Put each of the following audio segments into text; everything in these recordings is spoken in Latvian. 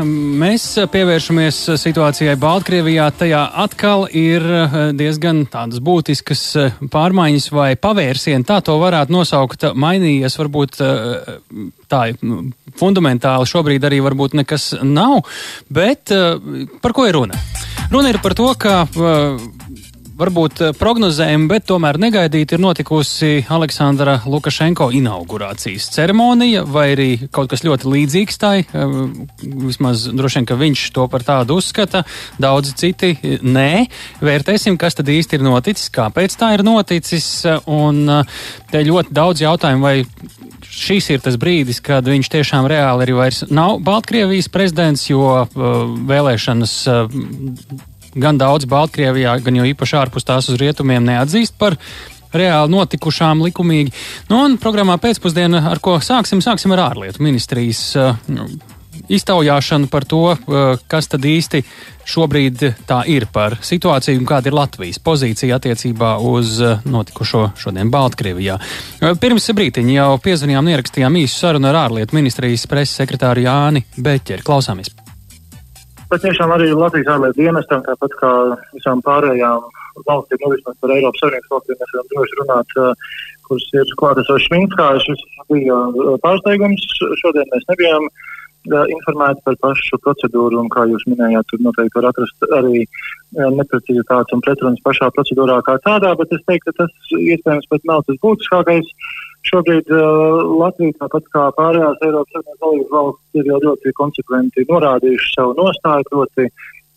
Mēs pievēršamies situācijai Baltkrievijā. Tajā atkal ir eh, diezgan tādas būtiskas eh, pārmaiņas vai pavērsieni. Tā to varētu nosaukt. Mainījies varbūt eh, tā fundamentāli šobrīd arī varbūt nekas nav, bet par ko ir runa? Runa ir par to, ka varbūt eh, prognozējumi, bet tomēr negaidīti ir notikusi Aleksandra Lukašenko inaugurācijas ceremonija, vai arī kaut kas ļoti līdzīgs tai. Eh, vismaz droši vien, ka viņš to par tādu uzskata, daudzi citi eh, nē. Vērtēsim, kas tad īsti ir noticis, kāpēc tā ir noticis, un te ļoti daudz jautājumu, vai šis ir tas brīdis, kad viņš tiešām reāli arī vairs nav Baltkrievijas prezidents, jo uh, vēlēšanas uh, gan daudz Baltkrievijā, gan jau īpaši ārpus tās uz rietumiem neatzīst par reāli notikušām likumīgi. Nu, un programmā pēcpusdienā, ar ko sāksim, sāksim ar ārlietu ministrijas uh, iztaujāšanu par to, uh, kas tad īsti šobrīd tā ir par situāciju un kāda ir Latvijas pozīcija attiecībā uz uh, notikušo šodien Baltkrievijā. Pirms brītiņa jau piezvanījām ierakstījām īsu sarunu ar ārlietu ministrijas preses sekretāru Jāni Beķeri. Klausāmies! Bet tiešām arī Latvijas ārlietu dienestam, tāpat kā visām pārējām valstīm, nu vismaz par Eiropas Savienības valstīm, mēs varam droši runāt, kuras ir klātesošas Minskā. Šis bija pārsteigums. Šodien mēs nebijām uh, informēti par pašu procedūru, un, kā jūs minējāt, tur noteikti var atrast arī neprecizitātes un pretrunas pašā procedūrā kā tādā, bet es teiktu, ka tas iespējams pat nav tas būtiskākais. Šobrīd uh, Latvija, tāpat kā pārējās Eiropas Savienības valstis, ir jau ļoti konsekventi norādījuši savu nostāju, proti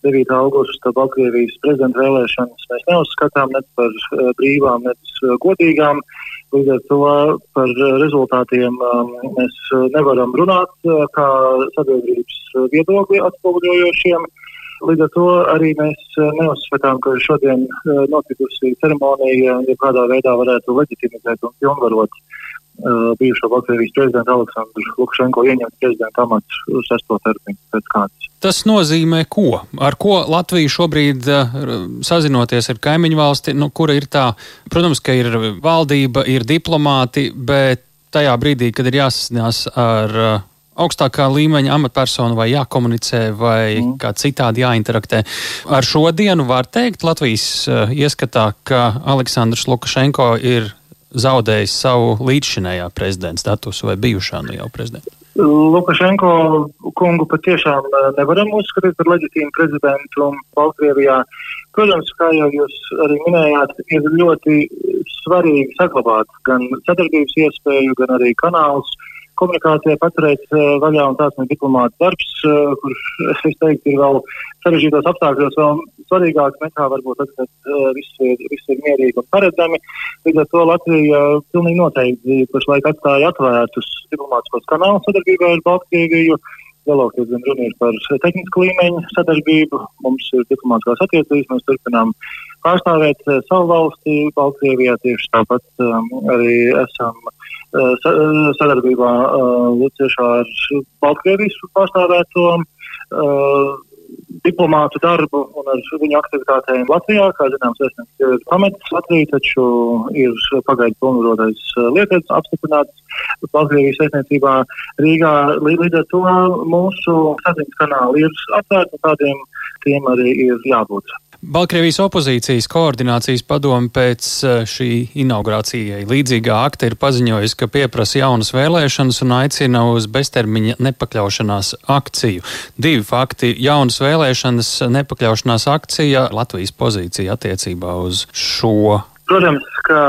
9. augusta Baltkrievijas prezidenta vēlēšanas mēs neuzskatām ne par uh, brīvām, ne uh, godīgām. Līdz ar to par rezultātiem um, mēs nevaram runāt uh, kā sabiedrības viedokļi atspoguļojošiem. Līdz ar to arī mēs uh, neuzskatām, ka šodien uh, notikusi ceremonija jebkādā veidā varētu leģitimizēt un pilnvarot uh, Uh, bijušo Baltkrievijas prezidentu Aleksandru Lukašenko ieņemt prezidenta amats uz sesto termiņu pēc kārtas. Tas nozīmē ko? Ar ko Latvija šobrīd uh, sazinoties ar kaimiņu valsti, nu, kura ir tā, protams, ka ir valdība, ir diplomāti, bet tajā brīdī, kad ir jāsasinās ar uh, augstākā līmeņa amatpersonu vai jākomunicē vai mm. kā citādi jāinteraktē. Ar šo dienu var teikt Latvijas uh, ieskatā, ka Aleksandrs Lukašenko ir zaudējis savu līdzšinējā prezidenta statusu vai bijušā nu jau prezidenta? Lukašenko kungu patiešām eh, nevaram uzskatīt par leģitīmu prezidentu Baltkrievijā. Protams, kā jau jūs arī minējāt, ir ļoti svarīgi saglabāt gan sadarbības iespēju, gan arī kanālus komunikācijai paturēt uh, vaļā, un tās ir diplomāta darbs, uh, kurš, es teiktu, ir vēl sarežģītos apstākļos vēl svarīgāk nekā varbūt tad, kad uh, viss, ir, viss ir mierīgi un paredzami. Līdz ar to Latvija uh, pilnīgi noteikti pašlaik atstāja atvērtus diplomātiskos kanālus sadarbībā ar Baltkrieviju. Lielākoties gan runa ir par tehnisku līmeņu sadarbību. Mums ir diplomātiskās attiecības, mēs turpinām pārstāvēt uh, savu valsti Baltkrievijā. Tieši tāpat um, arī esam uh, sadarbībā uh, ciešā ar Baltkrievijas pārstāvēto uh, diplomātu darbu un ar viņu aktivitātēm Latvijā. Kā zināms, vēstnieks ir pametis Latviju, taču ir pagaidu pilnvarotais uh, lietas apstiprināts Baltkrievijas vēstniecībā Rīgā. Līdz ar to mūsu saziņas kanāli ir atvērti un tādiem tiem arī ir jābūt. Baltkrievijas opozīcijas koordinācijas padome pēc eh, šī inaugurācijai līdzīgā akta ir paziņojusi, ka pieprasa jaunas vēlēšanas un aicina uz beztermiņa nepakļaušanās akciju. Divi fakti - jaunas vēlēšanas, nepakļaušanās akcija, Latvijas pozīcija attiecībā uz šo. Protams, ka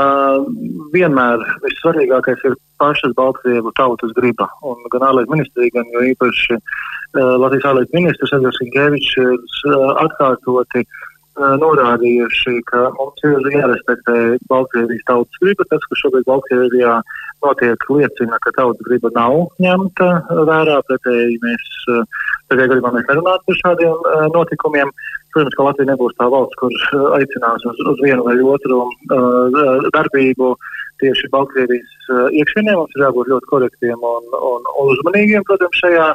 vienmēr vissvarīgākais ir pašas Baltkrievu tautas griba. Un gan ārlietu ministrija, gan jo īpaši uh, Latvijas ārlietu ministrs Edgars Ingevičs ir uh, atkārtoti uh, norādījuši, ka mums ir jārespektē Baltkrievijas tautas griba. Tas, kas šobrīd Baltkrievijā notiek, liecina, ka tautas griba nav ņemta vērā. Pretēji mēs, pretēji gadījumā mēs nerunātu par šādiem notikumiem. Protams, ka Latvija nebūs tā valsts, kur aicinās uz, uz vienu vai otru uh, darbību tieši Baltkrievijas uh, iekšienē. Mums ir jābūt ļoti korektiem un, un, un uzmanīgiem, protams, šajā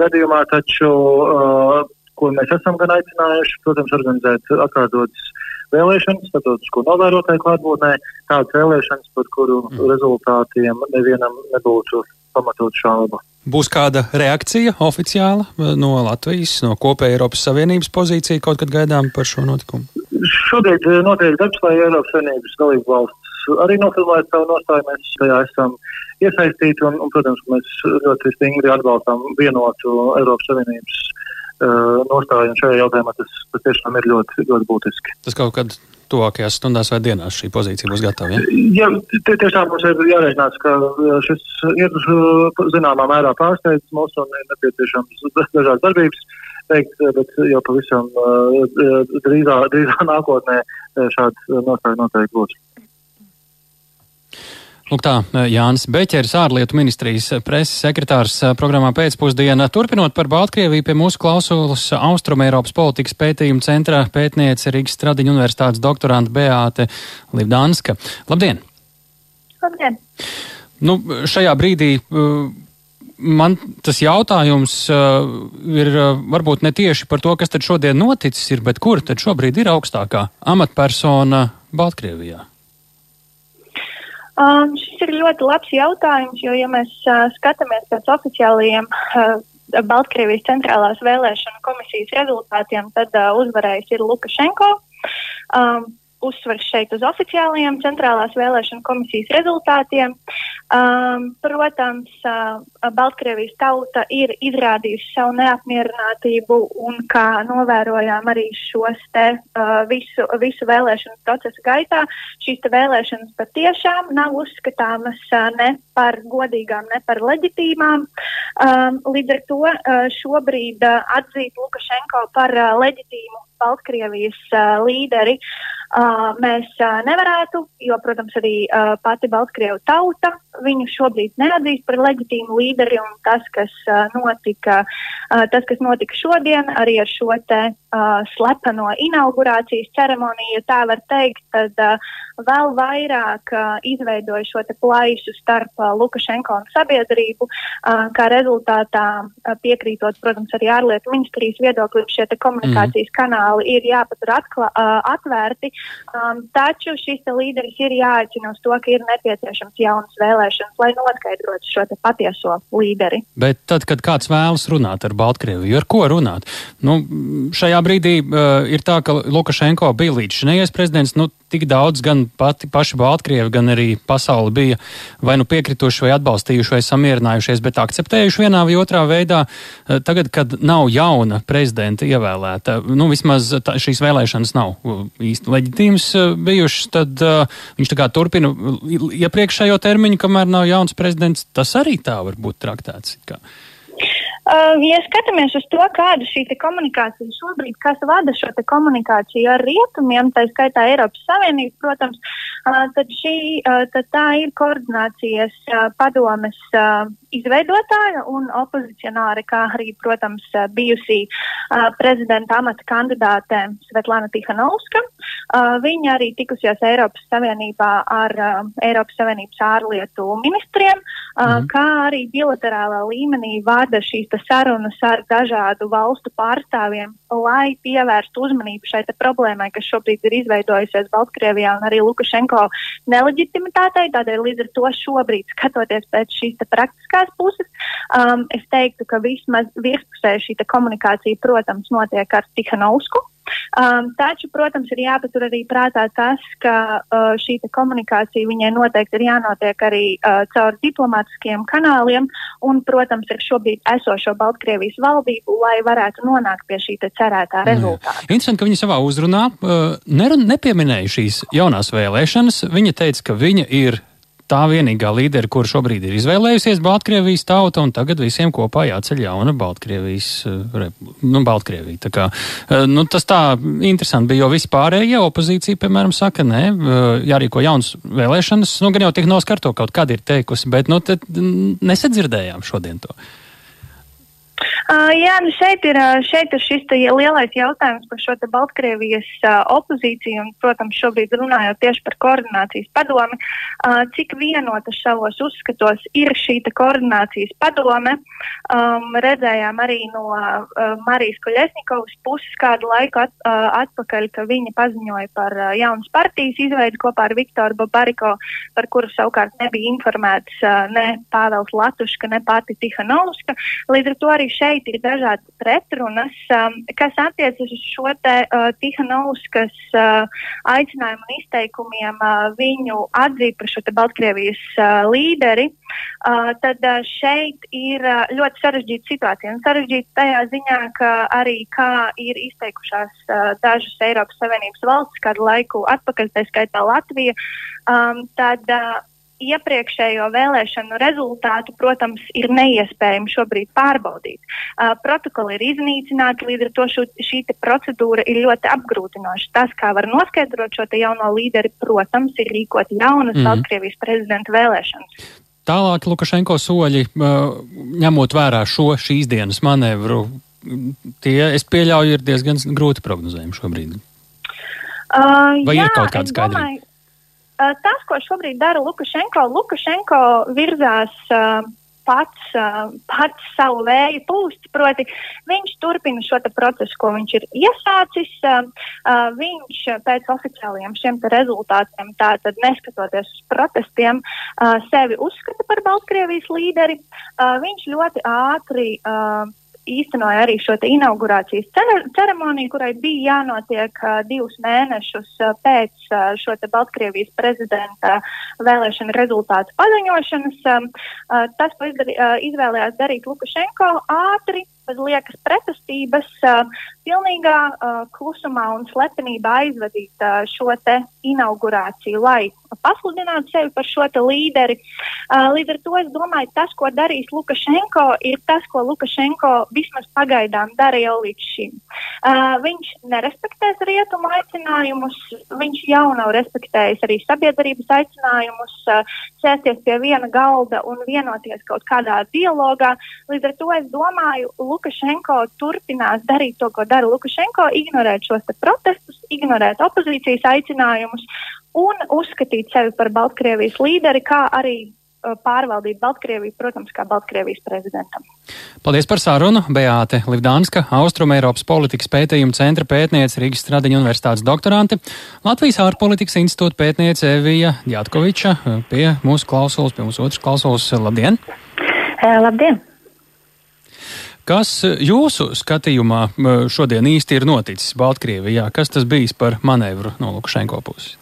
gadījumā, taču uh, ko mēs esam gan aicinājuši, protams, organizēt atkārtotas vēlēšanas, starptautisko novērotāju klātbūtnē, tādas vēlēšanas, par kuru mm. rezultātiem nevienam nebūtu pamatot šaubu. Būs kāda reakcija oficiāla no Latvijas, no kopēja Eiropas Savienības pozīcija kaut kad gaidām par šo notikumu? Šobrīd notiek darbs, lai Eiropas Savienības dalību valsts arī nofilmētu savu nostāju. Mēs tajā esam iesaistīti un, un protams, mēs ļoti stingri atbalstām vienotu Eiropas Savienības nostāju šajā jautājumā tas, tas tiešām ir ļoti, ļoti būtiski. Tas kaut kad tuvākajās stundās vai dienās šī pozīcija būs gatava? Ja, ja tiešām mums ir jārēķinās, ka šis ir zināmā mērā pārsteigts mūs un ir nepieciešams dažādas darbības veikt, bet jau pavisam drīzā, drīzā nākotnē šāds nostāja noteikti būs. Lūk tā, Jānis Beķers, ārlietu ministrijas preses sekretārs programmā pēcpusdienā. Turpinot par Baltkrieviju, pie mūsu klausulas Austrum Eiropas politikas pētījuma centrā pētniece Rīgas Stradiņu universitātes doktoranta Beāte Livdanska. Labdien! Labdien! Nu, šajā brīdī man tas jautājums ir varbūt ne tieši par to, kas tad šodien noticis ir, bet kur tad šobrīd ir augstākā amatpersona Baltkrievijā? Um, šis ir ļoti labs jautājums, jo, ja mēs uh, skatāmies pēc oficiālajiem uh, Baltkrievijas centrālās vēlēšana komisijas rezultātiem, tad uh, uzvarējis ir Lukašenko. Um, uzsvers šeit uz oficiālajiem centrālās vēlēšana komisijas rezultātiem. Um, protams, uh, Baltkrievijas tauta ir izrādījusi savu neapmierinātību un, kā novērojām arī šos te uh, visu, visu vēlēšanu procesu gaitā, šīs vēlēšanas patiešām nav uzskatāmas uh, ne par godīgām, ne par leģitīmām. Um, līdz ar to uh, šobrīd uh, atzīt Lukašenko par uh, leģitīmu Baltkrievijas uh, līderi uh, mēs uh, nevarētu, jo, protams, arī uh, pati Baltkrievu tauta viņu šobrīd neatzīst par leģitīmu līderi, un tas, kas notika, tas, kas notika šodien, arī ar šo te slepeno inaugurācijas ceremoniju, ja tā var teikt, tad vēl vairāk izveidoja šo te plaisu starp Lukašenko un sabiedrību, kā rezultātā piekrītot, protams, arī ārlietu ministrijas viedoklim, šie te komunikācijas mm. kanāli ir jāpatur atkla, uh, atvērti, taču šis līderis ir jāaicina uz to, ka ir nepieciešams jaunas vēlēšanas, lai noskaidrotu šo patieso līderi. Bet tad, kad kāds vēlas runāt ar Baltkrieviju, ar ko runāt? Nu, šajā brīdī uh, ir tā, ka Lukašenko bija līdz šinējais prezidents, nu, tik daudz gan pati paši Baltkrievi, gan arī pasauli bija vai nu piekrituši vai atbalstījuši vai samierinājušies, bet akceptējuši vienā vai otrā veidā. Uh, tagad, kad nav jauna prezidenta ievēlēta, nu, vismaz tā, šīs vēlēšanas nav īsti leģitīmas uh, bijušas, tad uh, viņš tā kā turpina iepriekšējo termiņu, kamēr nav jauns prezidents. Tas arī tā var būt traktēts. Kā. Uh, ja skatāmies uz to, kāda šī komunikācija šobrīd, kas vada šo komunikāciju ar rietumiem, tā skaitā Eiropas Savienības, protams, uh, tad, šī, uh, tad tā ir koordinācijas uh, padomes uh, izveidotāja un opozicionāre, kā arī, protams, uh, bijusī uh, prezidenta amata kandidāte Svetlana Tihanovska. Uh, viņa arī tikusies Eiropas Savienībā ar uh, Eiropas Savienības ārlietu ministriem, uh, mm. kā arī bilaterālā līmenī vada šīs sarunas ar dažādu valstu pārstāvjiem, lai pievērstu uzmanību šai problēmai, kas šobrīd ir izveidojusies Baltkrievijā un arī Lukašenko neleģitimitātei. Tādēļ līdz ar to šobrīd, skatoties pēc šīs praktiskās puses, um, es teiktu, ka vismaz virspusē šī komunikācija, protams, notiek ar Tihanovsku. Um, taču, protams, ir jāpatur arī prātā tas, ka uh, šī komunikācija viņai noteikti ir jānotiek arī uh, caur diplomātiskiem kanāliem un, protams, ar šobrīd esošo Baltkrievijas valdību, lai varētu nonākt pie šī cerētā rezultāta. Interesanti, ka viņa savā uzrunā uh, nepieminēja šīs jaunās vēlēšanas. Viņa teica, ka viņa ir tā vienīgā līdera, kur šobrīd ir izvēlējusies Baltkrievijas tauta, un tagad visiem kopā jāceļ jauna Baltkrievijas, eh, nu, Baltkrievija. Tā kā, eh, nu, tas tā interesanti bija, jo vispārējie opozīcija, piemēram, saka, nē, eh, jārīko jauns vēlēšanas, nu, gan jau tik noskarto kaut kādi ir teikusi, bet, nu, tad nesadzirdējām šodien to. Uh, jā, nu šeit ir, šeit ir šis lielais jautājums par šo Baltkrievijas uh, opozīciju un, protams, šobrīd runājot tieši par koordinācijas padomi, uh, cik vienota savos uzskatos ir šī koordinācijas padome. Um, redzējām arī no uh, Marijas Koļesnikovas puses kādu laiku at, uh, atpakaļ, ka viņa paziņoja par uh, jaunas partijas izveidi kopā ar Viktoru Babariko, par kuru savukārt nebija informēts uh, ne Pāvels Latuška, ne pati Tihanovska. Līdz ar to arī šeit ir dažādas pretrunas, um, kas attiecas uz šo te uh, Tihanovskas uh, aicinājumu un izteikumiem uh, viņu atzīt par šo te Baltkrievijas uh, līderi. Uh, tad uh, šeit ir uh, ļoti sarežģīta situācija. Un sarežģīta tajā ziņā, ka arī kā ir izteikušās uh, dažas Eiropas Savienības valsts kādu laiku atpakaļ, tā skaitā Latvija, um, tad uh, iepriekšējo vēlēšanu rezultātu, protams, ir neiespējami šobrīd pārbaudīt. Uh, protokoli ir iznīcināti, līdz ar to šo, šī procedūra ir ļoti apgrūtinoša. Tas, kā var noskaidrot šo jauno līderi, protams, ir rīkot jaunas mm. Baltkrievijas prezidenta vēlēšanas. Tālāk Lukašenko soļi, ņemot vērā šo šīs dienas manevru, tie, es pieļauju, ir diezgan grūti prognozējumi šobrīd. Uh, Vai jā, ir kaut kāda skaidrība? Tas, ko šobrīd dara Lukašenko, Lukašenko virzās uh, pats, uh, pats savu vēju pūst, proti viņš turpina šo procesu, ko viņš ir iesācis. Viņš pēc oficiālajiem šiem rezultātiem, tātad neskatoties uz protestiem, sevi uzskata par Baltkrievijas līderi. Viņš ļoti ātri īstenoja arī šo inaugurācijas ceremoniju, kurai bija jānotiek uh, divus mēnešus uh, pēc uh, šo Baltkrievijas prezidenta vēlēšana rezultātu paziņošanas. Uh, tas, ko izdari, uh, izvēlējās darīt Lukašenko, ātri bez liekas pretestības, uh, pilnīgā uh, klusumā un slepenībā aizvadīt uh, šo te inaugurāciju, lai pasludinātu sevi par šo līderi. Uh, līdz ar to es domāju, tas, ko darīs Lukašenko, ir tas, ko Lukašenko vismaz pagaidām dara jau līdz šim. Viņš nerespektēs rietumu aicinājumus, viņš jau nav respektējis arī sabiedrības aicinājumus sēsties pie viena galda un vienoties kaut kādā dialogā. Līdz ar to es domāju, Lukašenko turpinās darīt to, ko dara Lukašenko, ignorēt šos protestus, ignorēt opozīcijas aicinājumus un uzskatīt sevi par Baltkrievijas līderi, kā arī uh, pārvaldīt Baltkrieviju, protams, kā Baltkrievijas prezidentam. Paldies par sarunu. Beāte Livdānska, Austrum Eiropas politikas pētījuma centra pētniece, Rīgas Stradiņa universitātes doktorante, Latvijas ārpolitikas institūta pētniece Evija Jatkoviča pie mūsu klausulas, pie mūsu otras klausulas. Labdien! Labdien! Kas jūsu skatījumā šodien īsti ir noticis Baltkrievijā? Kas tas bijis par manevru no Lukašenko puses?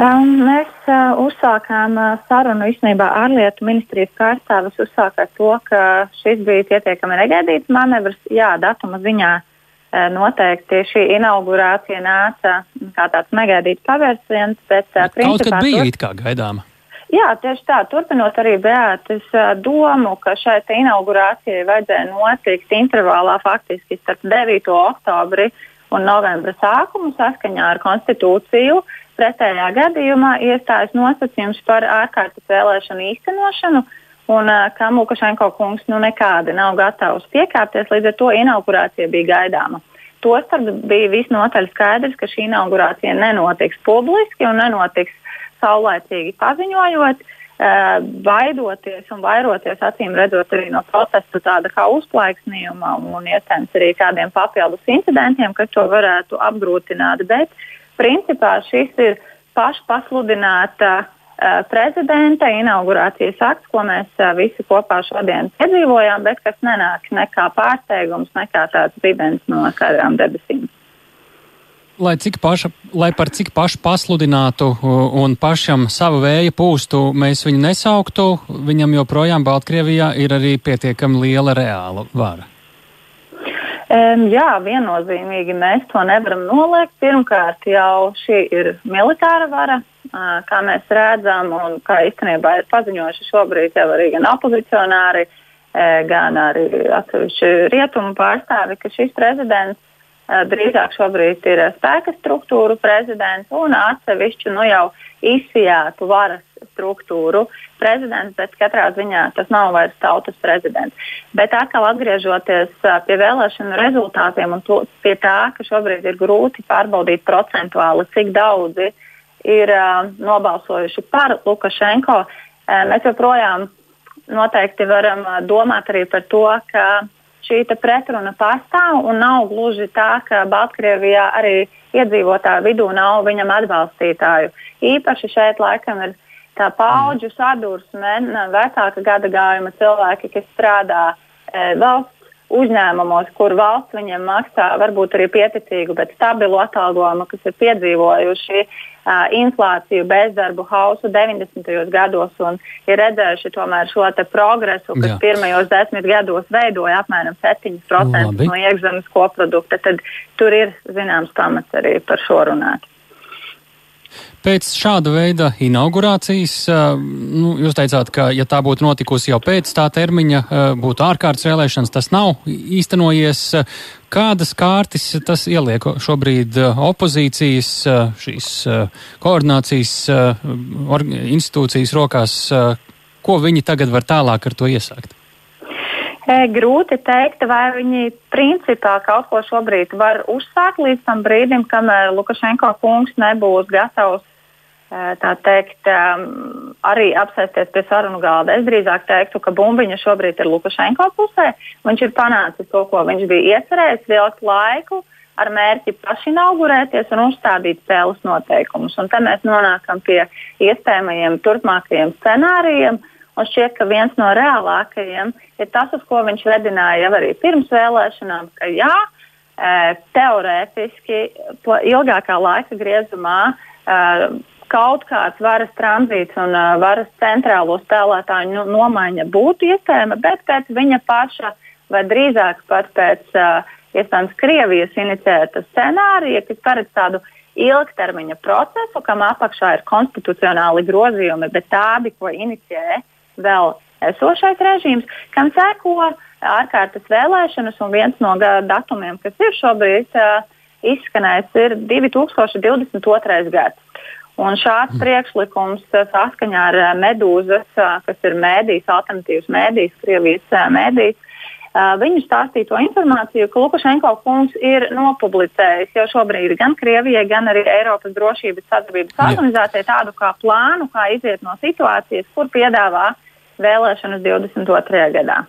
Um, mēs uh, uzsākām uh, sarunu īstenībā ārlietu ministrijas pārstāvis uzsāka to, ka šis bija pietiekami negaidīts manevrs. Jā, datuma ziņā uh, noteikti šī inaugurācija nāca kā tāds negaidīts pavērsiens, bet uh, principā... Kaut kad bija it kā gaidāma. Jā, tieši tā. Turpinot arī Beatas domu, ka šai inaugurācijai vajadzēja notikt intervālā faktiski starp 9. oktobri un novembra sākumu saskaņā ar konstitūciju. Pretējā gadījumā iestājas nosacījums par ārkārtas vēlēšanu īstenošanu, un kam Lukašenko kungs nu nekādi nav gatavs piekāpties, līdz ar to inaugurācija bija gaidāma. Tostarp bija visnotaļ skaidrs, ka šī inaugurācija nenotiks publiski un nenotiks saulēcīgi paziņojot, baidoties un vairoties, acīm redzot, arī no protestu tāda kā uzplaiksnījuma un iespējams arī kādiem papildus incidentiem, kas to varētu apgrūtināt. Bet principā šis ir pašpasludināta prezidenta inaugurācijas akts, ko mēs visi kopā šodien piedzīvojām, bet kas nenāk nekā pārsteigums, nekā tāds ribens no skaidrām debesīm lai, paša, lai par cik pašu pasludinātu un pašam savu vēju pūstu mēs viņu nesauktu, viņam joprojām Baltkrievijā ir arī pietiekami liela reāla vara. Um, jā, viennozīmīgi mēs to nevaram noliegt. Pirmkārt, jau šī ir militāra vara, uh, kā mēs redzam, un kā īstenībā ir paziņojuši šobrīd jau arī gan opozicionāri, uh, gan arī atsevišķi rietumu pārstāvi, ka šis prezidents drīzāk šobrīd ir spēka struktūru prezidents un atsevišķu nu, jau izsijātu varas struktūru prezidents, bet katrā ziņā tas nav vairs tautas prezidents. Bet atkal atgriežoties pie vēlēšanu rezultātiem un to, pie tā, ka šobrīd ir grūti pārbaudīt procentuāli, cik daudzi ir uh, nobalsojuši par Lukašenko, mēs joprojām noteikti varam domāt arī par to, ka šī pretruna pastāv un nav gluži tā, ka Baltkrievijā arī iedzīvotāju vidū nav viņam atbalstītāju. Īpaši šeit laikam ir tā paudžu sadursme, vecāka gada gājuma cilvēki, kas strādā e, valsts uzņēmumos, kur valsts viņiem maksā varbūt arī pieticīgu, bet stabilu atalgojumu, kas ir piedzīvojuši uh, inflāciju, bezdarbu hausu 90. gados un ir redzējuši tomēr šo progresu, kas Jā. pirmajos desmit gados veidoja apmēram 7% Labi. no iekšzemes koprodukta, tad tur ir zināms pamats arī par šo runāt. Pēc šāda veida inaugurācijas, nu, jūs teicāt, ka, ja tā būtu notikusi jau pēc tā termiņa, būtu ārkārtas vēlēšanas, tas nav īstenojies. Kādas kārtas tas ieliek šobrīd opozīcijas, šīs koordinācijas institūcijas rokās? Ko viņi tagad var tālāk ar to iesākt? Grūti teikt, vai viņi principā kaut ko šobrīd var uzsākt līdz tam brīdim, kamēr Lukašenko kungs nebūs gatavs tā teikt, arī apsēsties pie sarunu galda. Es drīzāk teiktu, ka bumbiņa šobrīd ir Lukašenko pusē. Viņš ir panācis to, ko viņš bija iecerējis, vilkt laiku ar mērķi paši inaugurēties un uzstādīt spēles noteikumus. Un te mēs nonākam pie iespējamajiem turpmākajiem scenārijiem. Un šķiet, ka viens no reālākajiem ir tas, uz ko viņš vedināja jau arī pirms vēlēšanām, ka jā, teorētiski ilgākā laika griezumā kaut kāds varas tranzīts un uh, varas centrālo spēlētāju nu, nomaiņa būtu iespējama, bet pēc viņa paša, vai drīzāk pat pēc iespējams Krievijas inicēta scenārija, kas paredz tādu ilgtermiņa procesu, kam apakšā ir konstitucionāli grozījumi, bet tādi, ko inicijē vēl esošais režīms, kam seko ārkārtas vēlēšanas, un viens no datumiem, kas ir šobrīd uh, izskanējis, ir 2022. gads. Un šāds priekšlikums saskaņā ar Medūzas, kas ir mēdījis, alternatīvas mēdījis, Krievijas mēdījis, viņu stāstīto informāciju, ka Lukašenko kungs ir nopublicējis jau šobrīd gan Krievijai, gan arī Eiropas drošības sadarbības organizācijai tādu kā plānu, kā iziet no situācijas, kur piedāvā vēlēšanas 22. gadā.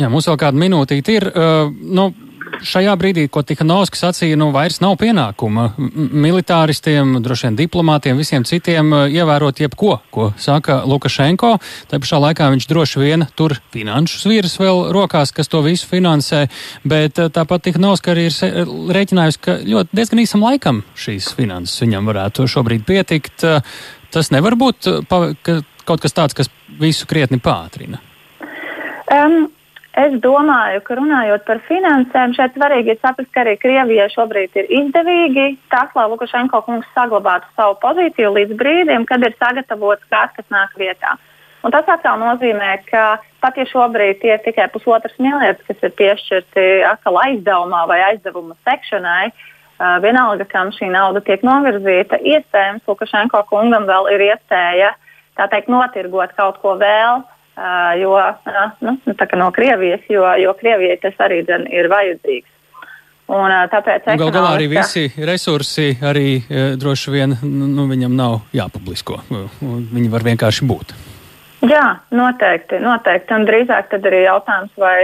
Jā, mums vēl kāda minūtīte ir. Uh, nu, šajā brīdī, ko Tihanovskis sacīja, nu vairs nav pienākuma militāristiem, droši vien diplomātiem, visiem citiem uh, ievērot jebko, ko saka Lukašenko. Tā pašā laikā viņš droši vien tur finanšu sviras vēl rokās, kas to visu finansē, bet uh, tāpat Tihanovska arī ir rēķinājusi, ka ļoti diezgan īsam laikam šīs finanses viņam varētu šobrīd pietikt. Uh, tas nevar būt kaut kas tāds, kas visu krietni pātrina. Um. Es domāju, ka runājot par finansēm, šeit svarīgi ir saprast, ka arī Krievijai šobrīd ir izdevīgi tas, lai Lukašenko kungs saglabātu savu pozīciju līdz brīdim, kad ir sagatavots kāds, kas nāk vietā. Un tas atkal nozīmē, ka pat ja šobrīd ir tikai pusotras miljardas, kas ir piešķirti atkal aizdevumā vai aizdevuma sekšanai, vienalga, kam šī nauda tiek novirzīta, iespējams, Lukašenko kungam vēl ir iespēja teikt, notirgot kaut ko vēl Uh, jo, uh, nu, no Krievijas, jo, jo Krievijai tas arī ir vajadzīgs. Un, uh, tāpēc Gal galā arī visi resursi arī droši vien nu, viņam nav jāpublisko. Viņi var vienkārši būt. Jā, noteikti. noteikti. Un drīzāk tad arī jautājums, vai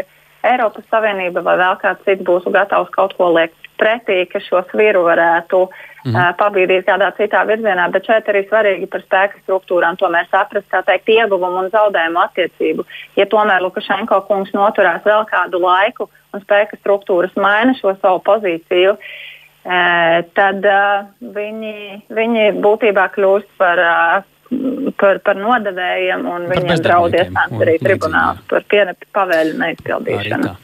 Eiropas Savienība vai vēl kāds cits būs gatavs kaut ko liekt pretī, ka šo sviru varētu mm. uh, pabīdīt kādā citā virzienā. Bet šeit arī svarīgi par spēka struktūrām tomēr saprast, tā teikt, ieguvumu un zaudējumu attiecību. Ja tomēr Lukašenko kungs noturās vēl kādu laiku un spēka struktūras maina šo savu pozīciju, uh, tad uh, viņi, viņi būtībā kļūst par. Uh, par, par nodevējiem, un par viņiem draud iestādes arī tribunāls par pavēļu neizpildīšanu.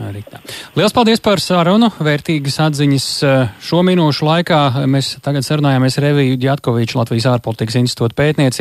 Arī tā. Lielas paldies par sarunu, vērtīgas atziņas eh, šo minūšu laikā. Mēs tagad sarunājāmies Reviju Djatkoviču Latvijas ārpolitikas institūta pētnieci.